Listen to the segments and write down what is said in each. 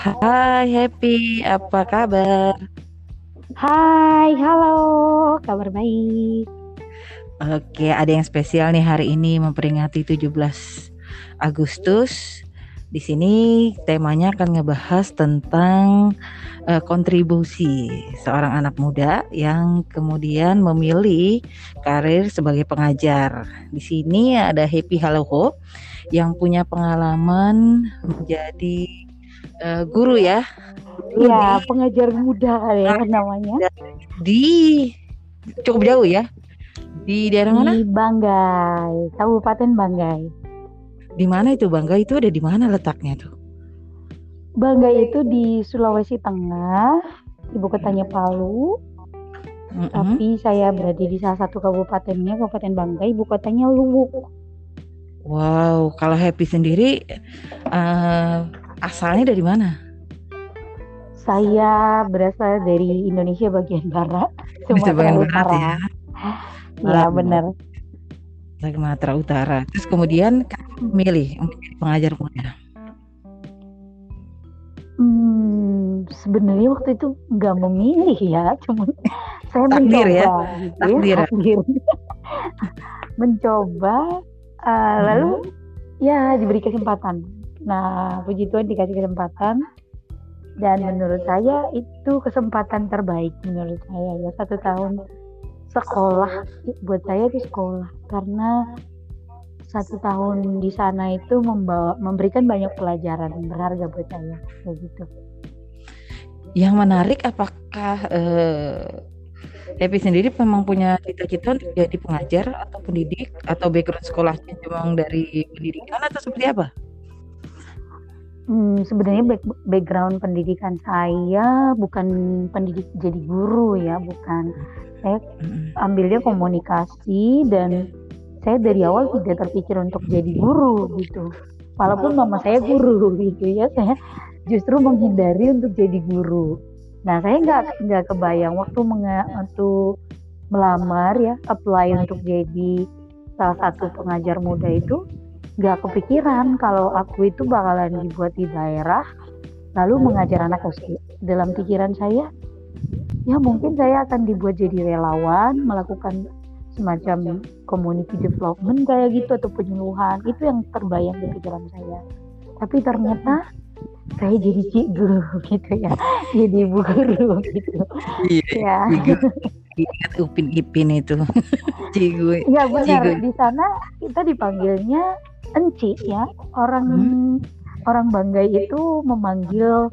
Hai Happy, apa kabar? Hai, halo, kabar baik. Oke, ada yang spesial nih hari ini memperingati 17 Agustus. Di sini temanya akan ngebahas tentang uh, kontribusi seorang anak muda yang kemudian memilih karir sebagai pengajar. Di sini ada Happy Haloho yang punya pengalaman menjadi uh, guru ya. Iya, pengajar muda ya namanya. Di cukup jauh ya. Di daerah mana? Di Banggai, Kabupaten Banggai. Di mana itu Bangga? Itu ada di mana letaknya tuh? Bangga itu di Sulawesi Tengah, ibu kotanya Palu. Mm -hmm. Tapi saya berada di salah satu kabupatennya, Kabupaten Bangga, ibu kotanya Luwuk. Wow, kalau Happy sendiri uh, asalnya dari mana? Saya berasal dari Indonesia bagian barat, Sumatera bagian Utara. Barat ya. Ya, benar. Sumatera Utara. Terus kemudian milih untuk pengajar muda. Hmm, sebenarnya waktu itu nggak memilih ya, cuma saya takdir mencoba, ya, gitu takdir. ya, takdir. mencoba, uh, hmm. lalu ya diberi kesempatan. Nah, puji Tuhan dikasih kesempatan. Dan menurut saya itu kesempatan terbaik menurut saya ya. Satu tahun sekolah buat saya itu sekolah. Karena satu tahun di sana itu membawa memberikan banyak pelajaran yang berharga buat saya. Kayak gitu. Yang menarik apakah eh, Happy sendiri memang punya cita-cita untuk jadi pengajar atau pendidik? Atau background sekolahnya memang dari pendidikan atau seperti apa? Hmm, sebenarnya back, background pendidikan saya bukan pendidik jadi guru ya, bukan. Saya ambilnya komunikasi dan saya dari awal tidak terpikir untuk jadi guru gitu. Walaupun mama saya guru gitu ya saya justru menghindari untuk jadi guru. Nah saya nggak nggak kebayang waktu untuk melamar ya apply untuk jadi salah satu pengajar muda itu nggak kepikiran kalau aku itu bakalan dibuat di daerah lalu mengajar anak SD dalam pikiran saya ya mungkin saya akan dibuat jadi relawan melakukan semacam community development kayak gitu atau penyuluhan. Itu yang terbayang di pikiran saya. Tapi ternyata saya jadi cik guru gitu ya jadi ibu guru gitu. Iya ya. ingat upin ipin itu. Cigu ya benar. Di sana kita dipanggilnya enci ya orang hmm. orang banggai itu memanggil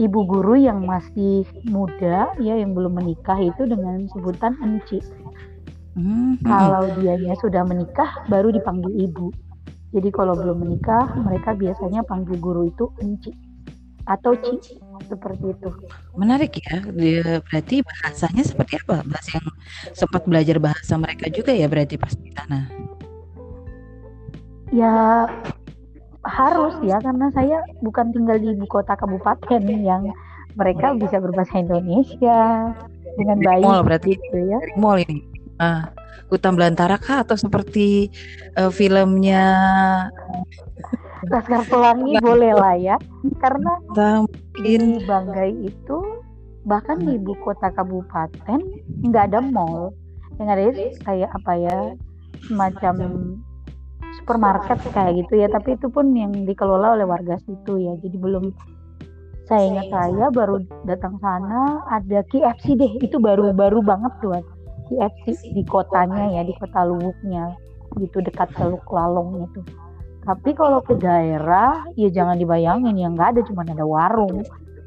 ibu guru yang masih muda ya yang belum menikah itu dengan sebutan enci. Hmm. Kalau dianya sudah menikah baru dipanggil ibu. Jadi kalau belum menikah mereka biasanya panggil guru itu enci atau ci seperti itu. Menarik ya. Dia berarti bahasanya seperti apa? Bahasa yang sempat belajar bahasa mereka juga ya berarti pas di sana. Ya harus ya karena saya bukan tinggal di ibu kota kabupaten yang mereka bisa berbahasa Indonesia dengan baik mall berarti. gitu ya. Mall ini. Ah hutan belantara kah atau seperti uh, filmnya? Laskar Pelangi boleh lah ya karena di Banggai itu bahkan di ibu kota kabupaten nggak ada mall. Yang ada kayak apa ya semacam supermarket kayak gitu ya tapi itu pun yang dikelola oleh warga situ ya. Jadi belum saya ingat saya baru datang sana ada KFC deh. Itu baru baru banget tuh KFC di kotanya ya di kota Luwuknya gitu dekat Teluk Lalong itu. Tapi kalau ke daerah ya jangan dibayangin yang nggak ada cuma ada warung.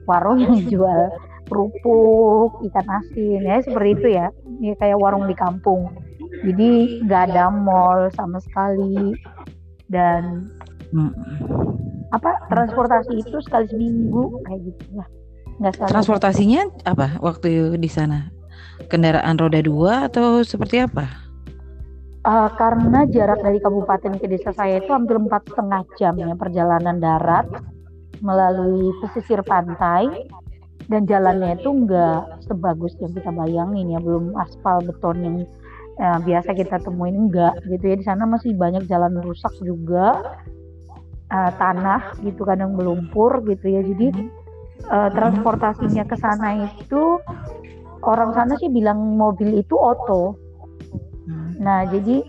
Warung yang jual kerupuk ikan asin ya seperti itu ya. Ya kayak warung di kampung jadi nggak ada mall sama sekali. Dan hmm. apa transportasi itu sekali seminggu kayak gitu lah. Nggak transportasinya apa waktu di sana? Kendaraan roda dua atau seperti apa? Uh, karena jarak dari kabupaten ke desa saya itu hampir empat setengah jam ya perjalanan darat melalui pesisir pantai. Dan jalannya itu nggak sebagus yang kita bayangin ya belum aspal beton yang ya, biasa kita temuin enggak gitu ya. Di sana masih banyak jalan rusak juga. Uh, tanah gitu kadang melumpur gitu ya. Jadi uh, transportasinya ke sana itu orang sana sih bilang mobil itu oto nah jadi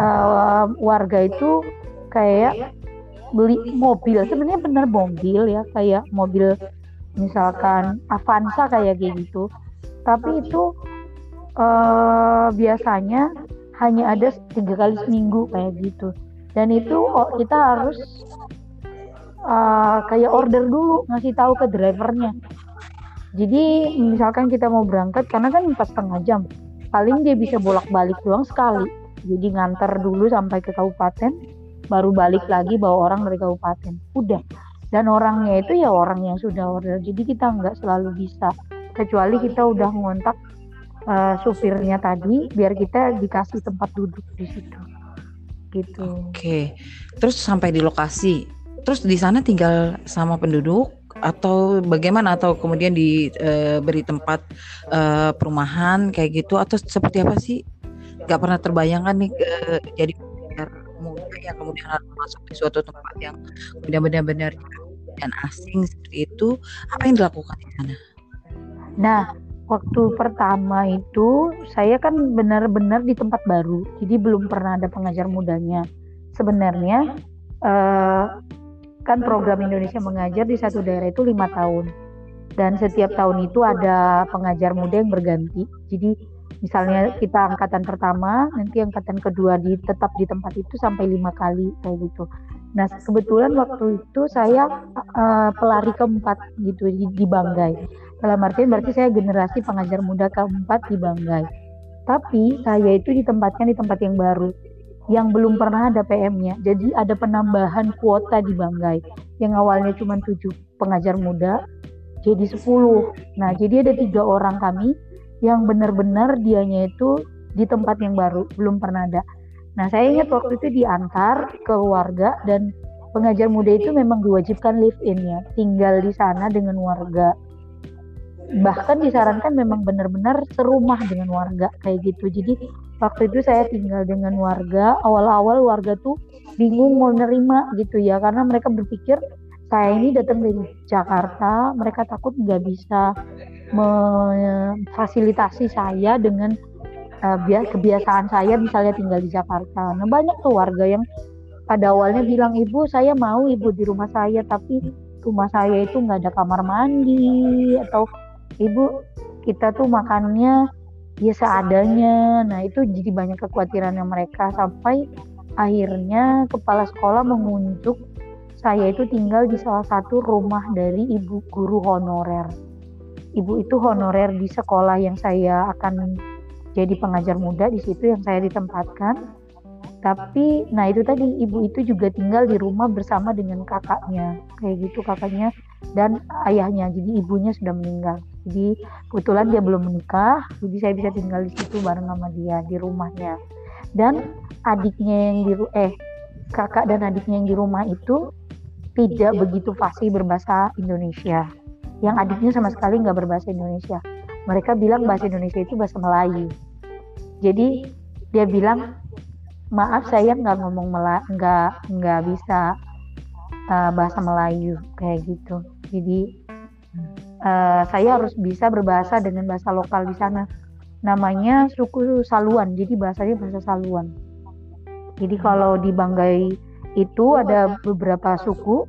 uh, warga itu kayak beli mobil. Sebenarnya benar mobil ya kayak mobil misalkan Avanza kayak gitu. Tapi itu uh, biasanya hanya ada tiga kali seminggu kayak gitu. Dan itu oh, kita harus uh, kayak order dulu ngasih tahu ke drivernya. Jadi misalkan kita mau berangkat karena kan empat setengah jam paling dia bisa bolak-balik doang sekali. Jadi nganter dulu sampai ke kabupaten baru balik lagi bawa orang dari kabupaten. Udah. Dan orangnya itu ya orang yang sudah order. Jadi kita nggak selalu bisa kecuali kita udah ngontak uh, supirnya tadi biar kita dikasih tempat duduk di situ gitu. Oke. Terus sampai di lokasi. Terus di sana tinggal sama penduduk atau bagaimana atau kemudian diberi uh, tempat uh, perumahan kayak gitu atau seperti apa sih? Gak pernah terbayangkan nih uh, jadi muda yang kemudian harus masuk di suatu tempat yang benar-benar dan asing seperti itu. Apa yang dilakukan di sana? Nah, waktu pertama itu saya kan benar-benar di tempat baru, jadi belum pernah ada pengajar mudanya. Sebenarnya uh, kan program Indonesia mengajar di satu daerah itu lima tahun, dan setiap tahun itu ada pengajar muda yang berganti. Jadi misalnya kita angkatan pertama, nanti angkatan kedua di tetap di tempat itu sampai lima kali kayak gitu. Nah kebetulan waktu itu saya uh, pelari keempat gitu di, di Banggai dalam artian berarti saya generasi pengajar muda keempat di Banggai. Tapi saya itu ditempatkan di tempat yang baru yang belum pernah ada PM-nya. Jadi ada penambahan kuota di Banggai yang awalnya cuma tujuh pengajar muda jadi 10. Nah, jadi ada tiga orang kami yang benar-benar dianya itu di tempat yang baru, belum pernah ada. Nah, saya ingat waktu itu diantar ke warga dan pengajar muda itu memang diwajibkan live in ya, tinggal di sana dengan warga bahkan disarankan memang benar-benar serumah dengan warga kayak gitu. Jadi waktu itu saya tinggal dengan warga awal-awal warga tuh bingung mau nerima gitu ya. Karena mereka berpikir saya ini datang dari Jakarta mereka takut nggak bisa memfasilitasi saya dengan uh, kebiasaan saya misalnya tinggal di Jakarta. Nah banyak tuh warga yang pada awalnya bilang ibu saya mau ibu di rumah saya tapi rumah saya itu nggak ada kamar mandi atau ibu kita tuh makannya ya seadanya. Nah itu jadi banyak kekhawatiran yang mereka sampai akhirnya kepala sekolah mengunjuk saya itu tinggal di salah satu rumah dari ibu guru honorer. Ibu itu honorer di sekolah yang saya akan jadi pengajar muda di situ yang saya ditempatkan. Tapi nah itu tadi ibu itu juga tinggal di rumah bersama dengan kakaknya. Kayak gitu kakaknya dan ayahnya jadi ibunya sudah meninggal jadi kebetulan dia belum menikah jadi saya bisa tinggal di situ bareng sama dia di rumahnya. Dan adiknya yang di eh kakak dan adiknya yang di rumah itu tidak begitu fasih berbahasa Indonesia. Yang adiknya sama sekali nggak berbahasa Indonesia. Mereka bilang bahasa Indonesia itu bahasa Melayu. Jadi dia bilang maaf saya nggak ngomong Melayu nggak nggak bisa uh, bahasa Melayu kayak gitu. Jadi uh, saya harus bisa berbahasa dengan bahasa lokal di sana. Namanya suku Saluan jadi bahasanya bahasa Saluan. Jadi kalau di Banggai itu ada beberapa suku.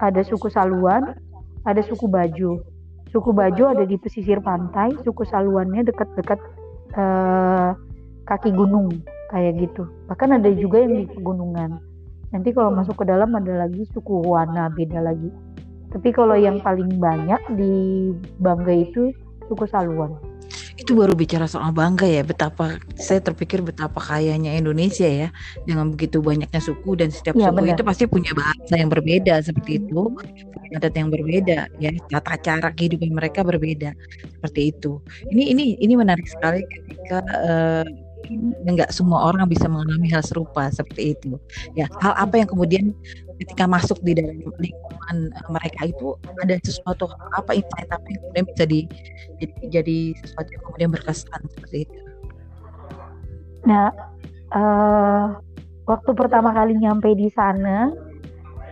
Ada suku Saluan ada suku Bajo suku Bajo ada di pesisir pantai suku Saluannya dekat-dekat uh, kaki gunung kayak gitu. Bahkan ada juga yang di pegunungan. Nanti kalau masuk ke dalam ada lagi suku Wana beda lagi tapi kalau yang paling banyak di Bangga itu suku Saluan itu baru bicara soal bangga ya betapa saya terpikir betapa kayanya Indonesia ya dengan begitu banyaknya suku dan setiap ya, suku benar. itu pasti punya bahasa yang berbeda seperti itu adat yang berbeda ya tata cara kehidupan mereka berbeda seperti itu ini ini ini menarik sekali ketika uh, nggak semua orang bisa mengalami hal serupa seperti itu. Ya, hal apa yang kemudian ketika masuk di dalam lingkungan eh, mereka itu ada sesuatu apa insight apa yang kemudian bisa di, jadi, jadi sesuatu yang kemudian berkesan seperti itu. Nah, uh, waktu pertama kali nyampe di sana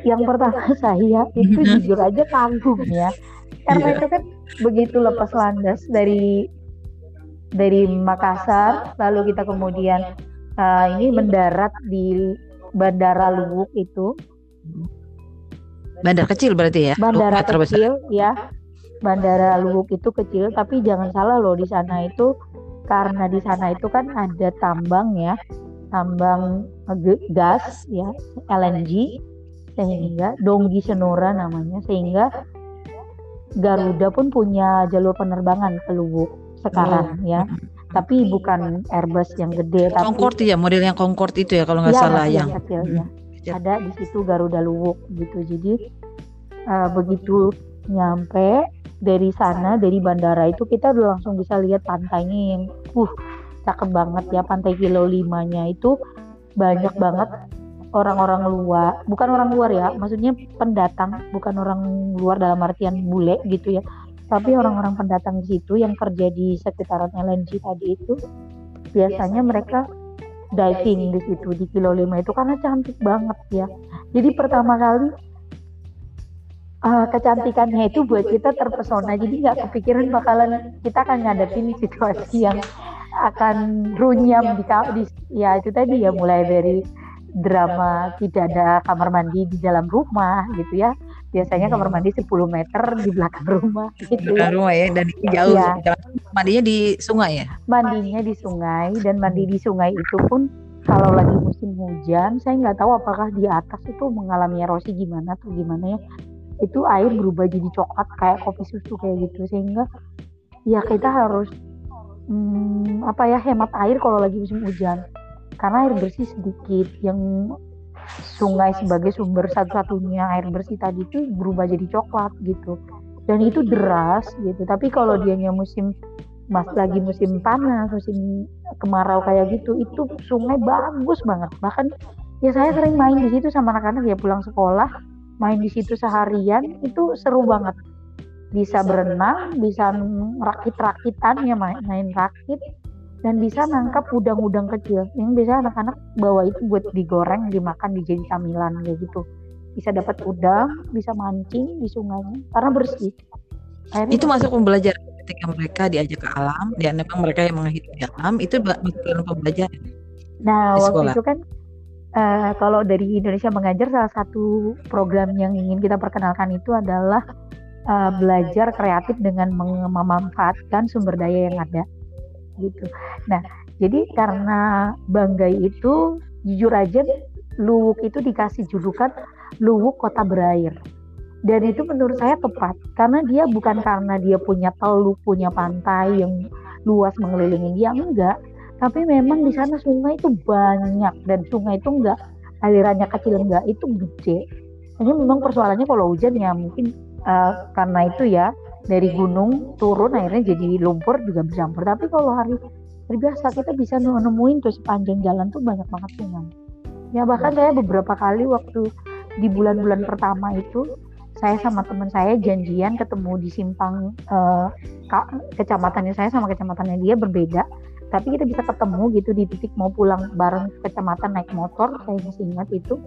yang pertama saya itu jujur aja kagum ya karena yeah. itu kan begitu lepas landas dari dari Makassar lalu kita kemudian uh, ini mendarat di Bandara Luwuk itu bandar kecil berarti ya? Bandara kecil ya. Bandara Luwuk itu kecil tapi jangan salah loh di sana itu karena di sana itu kan ada tambang ya. Tambang gas ya LNG sehingga Donggi Senora namanya. Sehingga Garuda pun punya jalur penerbangan ke Luwuk sekarang oh. ya. tapi bukan Airbus yang gede tapi Concorde ya model yang Concorde itu ya kalau nggak ya, salah yang kecil hmm. ya ada di situ Garuda Luwuk gitu. Jadi uh, begitu nyampe dari sana dari bandara itu kita udah langsung bisa lihat pantainya yang uh cakep banget ya. Pantai kilo limanya itu banyak banget orang-orang luar. Bukan orang luar ya maksudnya pendatang. Bukan orang luar dalam artian bule gitu ya. Tapi orang-orang pendatang di situ yang kerja di sekitaran LNG tadi itu biasanya mereka diving di situ di kilo 5 itu karena cantik banget ya. Jadi pertama kali uh, kecantikannya itu buat kita terpesona. Jadi nggak kepikiran bakalan kita akan ngadepin situasi yang akan runyam di, di ya itu tadi ya mulai dari drama tidak ada kamar mandi di dalam rumah gitu ya biasanya kamar mandi 10 meter di belakang rumah gitu. belakang rumah ya dan jauh ya. mandinya di sungai ya? Mandinya di sungai dan mandi di sungai itu pun kalau lagi musim hujan saya nggak tahu apakah di atas itu mengalami erosi gimana atau gimana ya. Itu air berubah jadi coklat kayak kopi susu kayak gitu. Sehingga ya kita harus hmm, apa ya hemat air kalau lagi musim hujan. Karena air bersih sedikit yang sungai sebagai sumber satu-satunya air bersih tadi itu berubah jadi coklat gitu. Dan itu deras gitu. Tapi kalau dianya musim mas lagi musim panas musim kemarau kayak gitu itu sungai bagus banget. Bahkan ya saya sering main di situ sama anak-anak ya pulang sekolah main di situ seharian itu seru banget. Bisa berenang bisa rakit-rakitan ya main, main rakit dan bisa nangkap udang-udang kecil. Yang bisa anak-anak bawa itu buat digoreng dimakan dijadi camilan kayak gitu. Bisa dapat udang bisa mancing di sungainya karena bersih. Akhirnya itu masuk pembelajaran ketika mereka diajak ke alam dan memang mereka yang menghidup di alam itu dalam pembelajaran nah waktu itu kan uh, kalau dari Indonesia mengajar salah satu program yang ingin kita perkenalkan itu adalah uh, belajar kreatif dengan memanfaatkan sumber daya yang ada gitu. Nah, jadi karena Banggai itu jujur aja Luwuk itu dikasih julukan Luwuk Kota Berair. Dan itu menurut saya tepat karena dia bukan karena dia punya teluk, punya pantai yang luas mengelilingi dia enggak, tapi memang di sana sungai itu banyak dan sungai itu enggak alirannya kecil enggak, itu gede. Hanya memang persoalannya kalau hujan ya mungkin uh, karena itu ya dari gunung turun akhirnya jadi lumpur juga bercampur tapi kalau hari hari biasa kita bisa nemuin tuh sepanjang jalan tuh banyak banget sungai ya bahkan saya beberapa kali waktu di bulan-bulan pertama itu saya sama teman saya janjian ketemu di simpang uh, kecamatannya saya sama kecamatannya dia berbeda. Tapi kita bisa ketemu gitu di titik mau pulang bareng kecamatan naik motor saya masih ingat itu.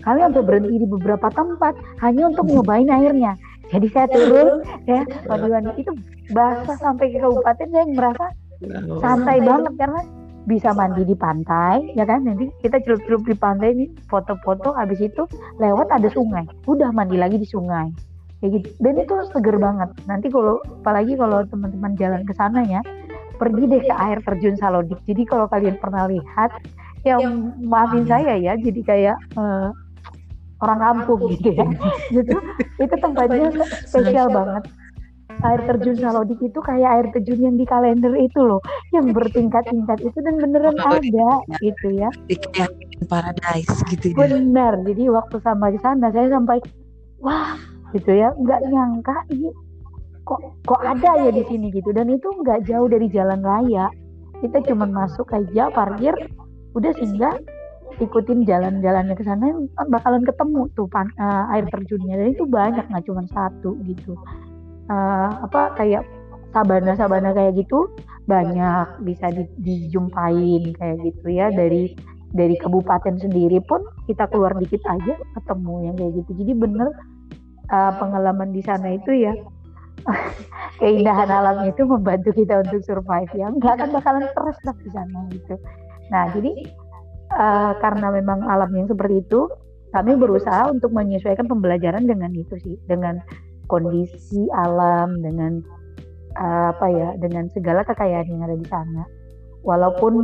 Kami sampai berhenti di beberapa tempat hanya untuk nyobain airnya jadi saya turun ya mandi itu basah sampai ke kabupaten saya merasa santai banget karena bisa mandi di pantai ya kan? Nanti kita celup-celup di pantai ini foto-foto habis itu lewat ada sungai. Udah mandi lagi di sungai. Kayak gitu. Dan itu seger banget. Nanti kalau apalagi kalau teman-teman jalan ke sana ya pergi deh ke air terjun Salodik. Jadi kalau kalian pernah lihat yang maafin saya ya jadi kayak uh, orang kampung gitu ya. Gitu. Itu tempatnya spesial banget. air terjun Salodik itu kayak air terjun yang di kalender itu loh yang bertingkat-tingkat itu dan beneran oh, ada gitu ya. Paradise gitu ya. Benar jadi waktu sampai di sana saya sampai wah gitu ya. Nggak nyangka ini kok kok ada ya di sini gitu. Dan itu nggak jauh dari jalan raya. Kita cuma masuk aja parkir. Udah sehingga ikutin jalan-jalannya ke sana bakalan ketemu tuh pan, uh, air terjunnya. Dan itu banyak nggak cuma satu gitu. Uh, apa kayak sabana-sabana kayak gitu banyak bisa di, dijumpain kayak gitu ya. Dari dari kabupaten sendiri pun kita keluar dikit aja ketemu yang kayak gitu. Jadi bener uh, pengalaman di sana itu ya keindahan alamnya itu membantu kita untuk survive ya. Nggak akan bakalan terus lah di sana gitu. Nah jadi uh, karena memang alamnya seperti itu kami berusaha untuk menyesuaikan pembelajaran dengan itu sih dengan kondisi alam dengan uh, apa ya dengan segala kekayaan yang ada di sana. Walaupun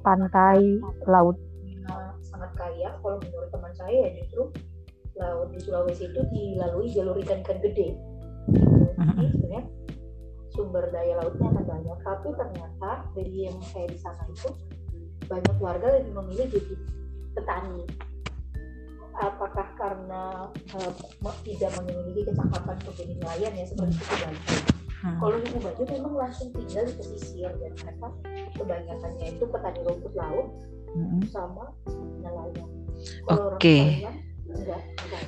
pantai laut sangat kaya kalau menurut teman saya ya justru laut di Sulawesi itu dilalui jalur ikan-ikan gede. Jadi sebenarnya sumber daya lautnya akan banyak tapi ternyata dari yang saya di sana itu banyak warga lebih memilih jadi petani apakah karena uh, tidak memiliki kecakapan untuk jadi nelayan ya seperti itu Baju hmm. kalau di Baju memang langsung tinggal di pesisir dan mereka kebanyakannya itu petani rumput laut hmm. sama nelayan Oke. Okay.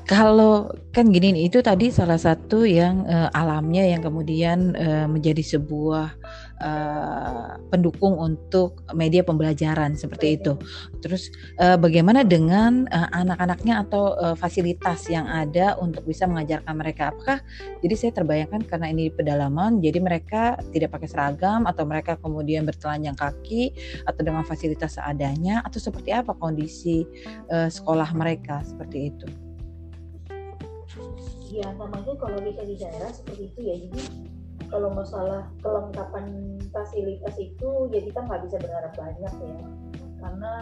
Kalau kan gini nih, itu tadi salah satu yang uh, alamnya yang kemudian uh, menjadi sebuah uh, pendukung untuk media pembelajaran seperti itu. Terus uh, bagaimana dengan uh, anak-anaknya atau uh, fasilitas yang ada untuk bisa mengajarkan mereka? Apakah jadi saya terbayangkan karena ini pedalaman, jadi mereka tidak pakai seragam atau mereka kemudian bertelanjang kaki atau dengan fasilitas seadanya atau seperti apa kondisi uh, sekolah mereka seperti itu? Ya namanya kalau kita di daerah seperti itu ya jadi kalau masalah kelengkapan fasilitas itu ya kita nggak bisa berharap banyak ya. Karena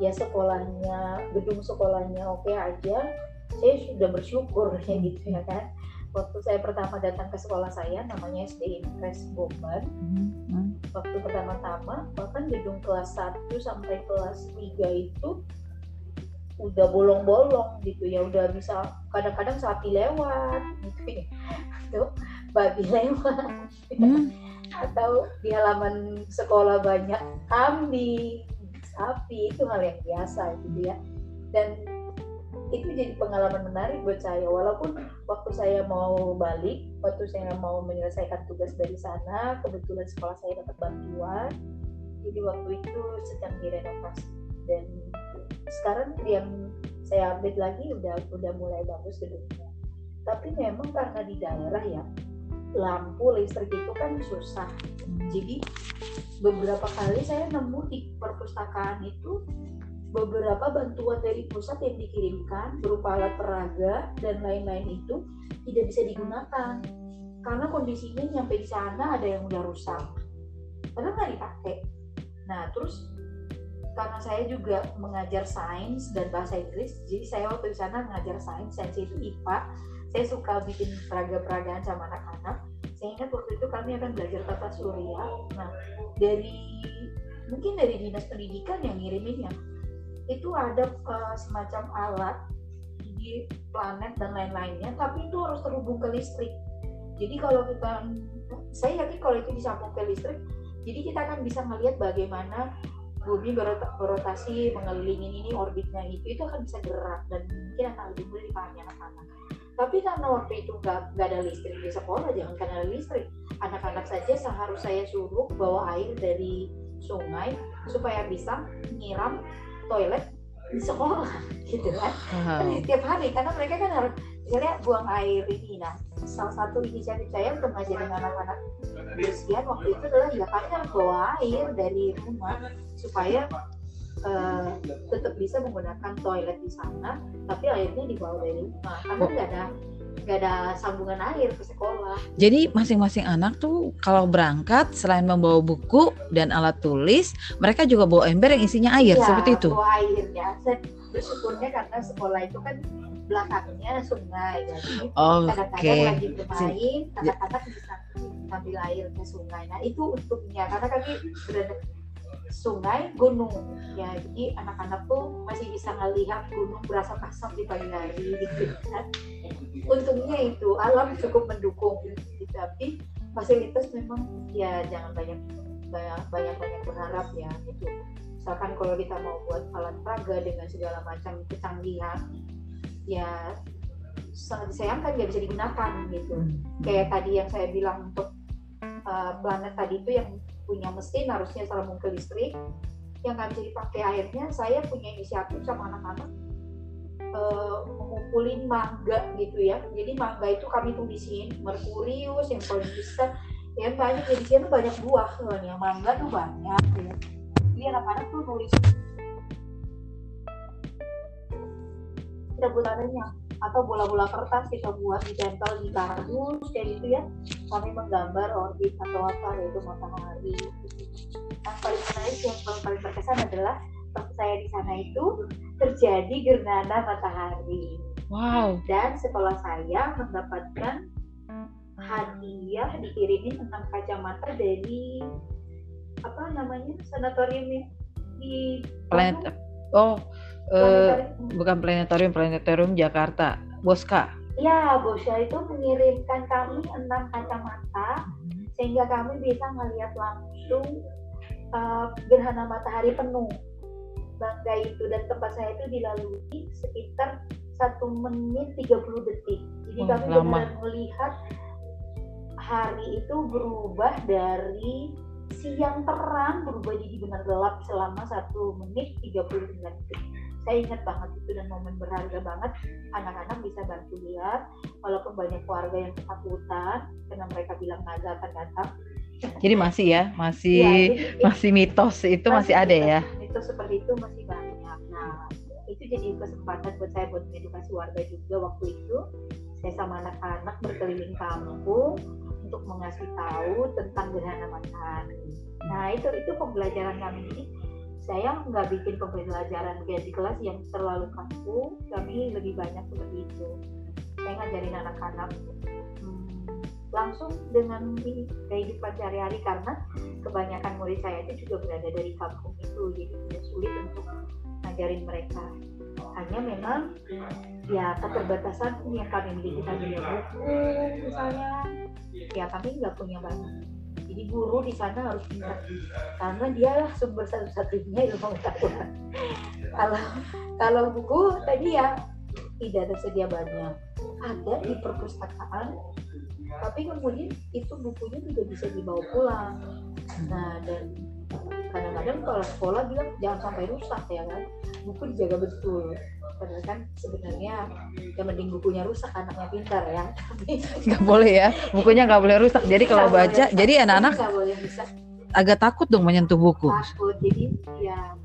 ya sekolahnya gedung sekolahnya oke okay aja. Saya sudah bersyukur ya gitu ya kan. Waktu saya pertama datang ke sekolah saya namanya SD Impres Bomban hmm. waktu pertama-tama bahkan gedung kelas 1 sampai kelas 3 itu udah bolong-bolong gitu ya udah bisa kadang-kadang sapi lewat gitu ya. Tuh babi lewat. Hmm. atau di halaman sekolah banyak kambing sapi itu hal yang biasa gitu ya. Dan itu jadi pengalaman menarik buat saya. Walaupun waktu saya mau balik waktu saya mau menyelesaikan tugas dari sana kebetulan sekolah saya dapat bantuan. Jadi waktu itu sedang direnovasi dan sekarang yang saya update lagi udah udah mulai bagus gedungnya. Tapi memang karena di daerah ya lampu listrik itu kan susah. Jadi beberapa kali saya nemu di perpustakaan itu beberapa bantuan dari pusat yang dikirimkan berupa alat peraga dan lain-lain itu tidak bisa digunakan. Karena kondisinya nyampe di sana ada yang udah rusak. Karena nggak dipakai? Nah terus karena saya juga mengajar sains dan bahasa Inggris jadi saya waktu di sana mengajar sains sains itu IPA saya suka bikin peraga-peragaan sama anak-anak. Saya ingat waktu itu kami akan belajar tata surya. Nah dari mungkin dari dinas pendidikan yang ngirimin ya itu ada uh, semacam alat di planet dan lain-lainnya tapi itu harus terhubung ke listrik. Jadi kalau kita saya yakin kalau itu disambung ke listrik jadi kita akan bisa melihat bagaimana bumi berotasi mengelilingi ini orbitnya itu itu akan bisa gerak dan mungkin akan lebih mudah dipahami anak-anak. Tapi karena waktu itu nggak ada listrik di sekolah jangan karena ada listrik. Anak-anak saja seharus saya suruh bawa air dari sungai supaya bisa nyiram toilet di sekolah gitu kan. Uh-huh. setiap hari karena mereka kan harus misalnya buang air ini nah salah satu inisiatif saya untuk ngajarin anak-anak bersihan waktu itu adalah ya harus bawa air dari rumah supaya uh, tetap bisa menggunakan toilet di sana tapi airnya dibawa dari rumah karena nggak ada nggak ada sambungan air ke sekolah. Jadi masing-masing anak tuh kalau berangkat selain membawa buku dan alat tulis, mereka juga bawa ember yang isinya air ya, seperti itu. Bawa air ya. Bersyukurnya karena sekolah itu kan belakangnya sungai, jadi oh, kadang-kadang okay. lagi bermain, kadang-kadang bisa ambil air ke sungai. Nah itu untungnya karena kami berada sungai gunung. Ya jadi anak-anak tuh masih bisa ngelihat gunung berasa asap di pagi hari gitu kan. Untungnya itu alam cukup mendukung. Tapi fasilitas memang ya jangan banyak banyak banyak banyak berharap ya gitu. Misalkan kalau kita mau buat alat peraga dengan segala macam kecanggihan ya sangat disayangkan nggak bisa digunakan gitu. Kayak tadi yang saya bilang untuk uh, planet tadi itu yang punya mesin harusnya sambung ke listrik yang nggak bisa dipakai. Akhirnya saya punya inisiatif sama anak-anak uh, mengumpulin mangga gitu ya. Jadi mangga itu kami tulisin merkurius yang paling besar. Ya banyak jadi sini banyak buah soalnya. Mangga tuh banyak ya. Jadi anak-anak tuh nulis sebutannya atau bola-bola kertas kita buat ditempel di kardus kayak gitu ya. Kami menggambar orbit atau apa yaitu matahari. Yang paling menarik yang paling, paling berkesan adalah waktu saya di sana itu terjadi gerhana matahari. Wow. Dan sekolah saya mendapatkan hadiah dikirimin tentang kacamata dari apa namanya sanatorium di planet oh uh, bukan planetarium planetarium Jakarta. Boska ya Boska itu mengirimkan kami enam kacamata sehingga kami bisa melihat langsung uh, gerhana matahari penuh. Bangga itu dan tempat saya itu dilalui sekitar satu menit 30 detik. Jadi oh, kami benar melihat hari itu berubah dari siang terang berubah jadi benar gelap selama satu menit 39 detik saya ingat banget itu dan momen berharga banget. Anak-anak bisa bantu lihat walaupun banyak keluarga yang ketakutan karena mereka bilang naga akan datang. Jadi masih ya masih ya, jadi, masih mitos itu masih, masih ada ya? mitos seperti itu masih banyak. Nah itu jadi kesempatan buat saya buat edukasi warga juga waktu itu. Saya sama anak-anak berkeliling kampung untuk mengasih tahu tentang gerhana matahari. Nah itu itu pembelajaran kami. Ini saya nggak bikin pembelajaran kayak di kelas yang terlalu kaku kami lebih banyak seperti itu. Saya ngajarin anak-anak. Hmm, langsung dengan kehidupan sehari-hari karena kebanyakan murid saya itu juga berada dari kampung itu jadi tidak sulit untuk ngajarin mereka. Hanya memang ya keterbatasan yang kami miliki tadi buku misalnya ya kami nggak punya banyak jadi guru di sana harus pintar karena dia sumber satu-satunya ilmu pengetahuan. Kalau kalau buku tadi ya tidak tersedia banyak. Ada di perpustakaan tapi kemudian itu bukunya tidak bisa dibawa pulang. Nah dan kadang-kadang kalau sekolah bilang jangan sampai rusak ya kan? Buku dijaga betul padahal kan? Sebenarnya yang mending bukunya rusak anaknya pintar ya. Nggak boleh ya bukunya nggak boleh rusak. Jadi kalau baca jadi anak-anak agak takut dong menyentuh buku. Takut jadi ya